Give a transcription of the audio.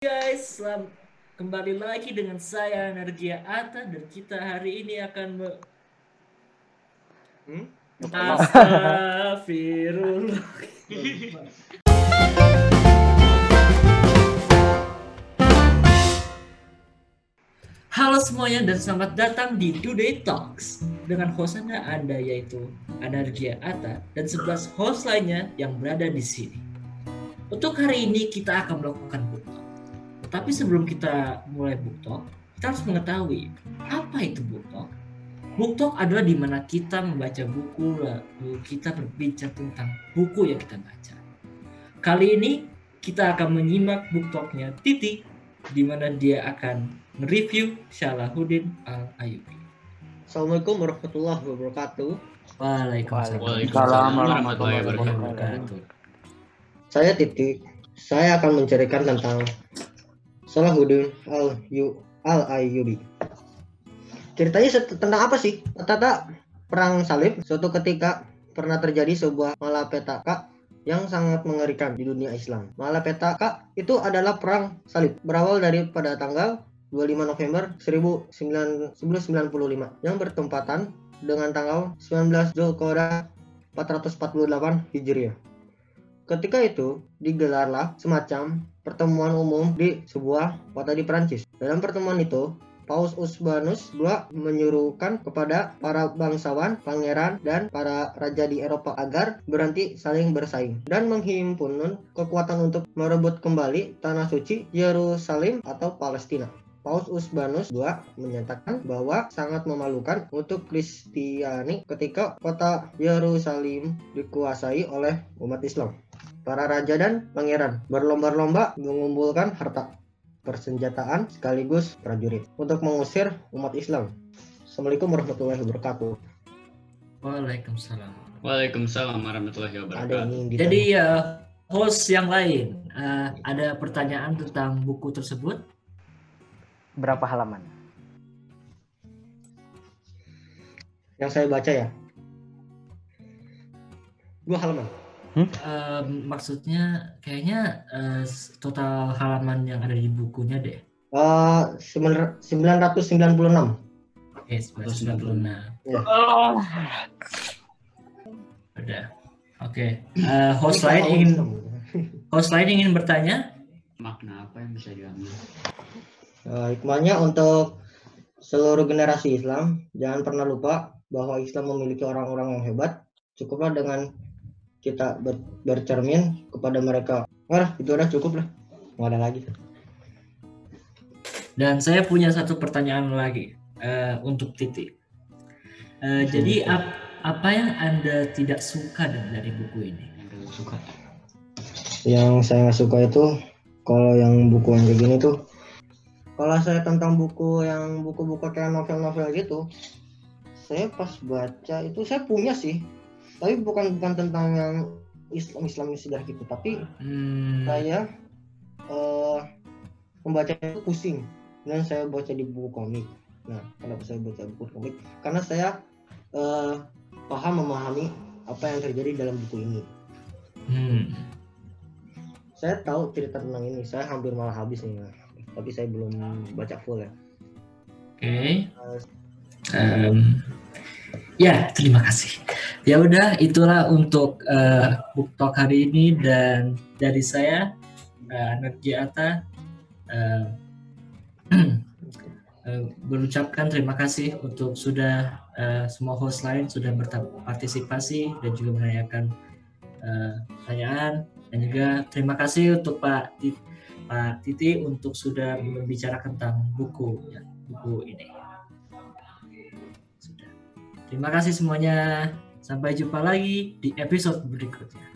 guys, selamat kembali lagi dengan saya Energia Ata dan kita hari ini akan me... Hmm? Astagfirullah. Halo semuanya dan selamat datang di Today Talks dengan host anda, yaitu Energia Ata dan 11 host lainnya yang berada di sini. Untuk hari ini kita akan melakukan book talk. Tapi sebelum kita mulai book talk, kita harus mengetahui apa itu book talk. Book talk adalah di mana kita membaca buku lalu kita berbincang tentang buku yang kita baca. Kali ini kita akan menyimak book talknya Titi di mana dia akan mereview Syalahuddin Al Ayubi. Assalamualaikum warahmatullahi wabarakatuh. Waalaikumsalam Waalaikumsalam warahmatullahi warahmatullahi wabarakatuh. Saya Titi. Saya akan menceritakan tentang Salahuddin Al Yu Al Ayyubi. Ceritanya tentang apa sih? Tata perang salib suatu ketika pernah terjadi sebuah malapetaka yang sangat mengerikan di dunia Islam. Malapetaka itu adalah perang salib berawal dari pada tanggal 25 November 1995 yang bertempatan dengan tanggal 19 Zulqa'dah 448 Hijriah. Ketika itu digelarlah semacam pertemuan umum di sebuah kota di Perancis. Dalam pertemuan itu, Paus Urbanus II menyuruhkan kepada para bangsawan, pangeran, dan para raja di Eropa agar berhenti saling bersaing dan menghimpun kekuatan untuk merebut kembali tanah suci Yerusalem atau Palestina. Paus Urbanus II menyatakan bahwa sangat memalukan untuk Kristiani ketika kota Yerusalem dikuasai oleh umat Islam. Para raja dan pangeran berlomba-lomba mengumpulkan harta, persenjataan sekaligus prajurit untuk mengusir umat Islam. Assalamualaikum warahmatullahi wabarakatuh. Waalaikumsalam. Waalaikumsalam warahmatullahi wabarakatuh. Jadi ya host yang lain eh, ada pertanyaan tentang buku tersebut? berapa halaman? yang saya baca ya. Dua halaman. Em, maksudnya kayaknya s- total halaman yang ada di bukunya deh. Eh, sembilan- 996. Oke, 996. Ya. Udah. Oke. Eh, host lain ingin host lain ingin bertanya? Makna apa yang bisa diambil? Eh, hikmahnya untuk seluruh generasi Islam, jangan pernah lupa bahwa Islam memiliki orang-orang yang hebat. Cukuplah dengan kita ber- bercermin kepada mereka. Wah, itu udah cukup lah. Nggak ada lagi. Dan saya punya satu pertanyaan lagi eh, untuk Titi. Eh, jadi ap- apa yang anda tidak suka dari, buku ini? Yang suka? Yang saya nggak suka itu kalau yang buku yang kayak gini tuh kalau saya tentang buku yang buku-buku kayak novel-novel gitu saya pas baca itu saya punya sih tapi bukan bukan tentang yang Islam Islam sudah gitu tapi Hmm, saya eh membaca itu pusing dan saya baca di buku komik nah kenapa saya baca buku komik karena saya eh, paham memahami apa yang terjadi dalam buku ini hmm. saya tahu cerita tentang ini saya hampir malah habis nih nah. tapi saya belum baca full ya Oke. Em, ya, terima kasih. Ya udah, itulah untuk eh, book talk hari ini dan dari saya uh, Energi Ata eh, berucapkan terima kasih untuk sudah eh, semua host lain sudah berpartisipasi dan juga menanyakan eh, pertanyaan dan juga terima kasih untuk Pak Titi, Pak Titi untuk sudah membicarakan tentang buku ya, buku ini. Terima kasih semuanya. Sampai jumpa lagi di episode berikutnya.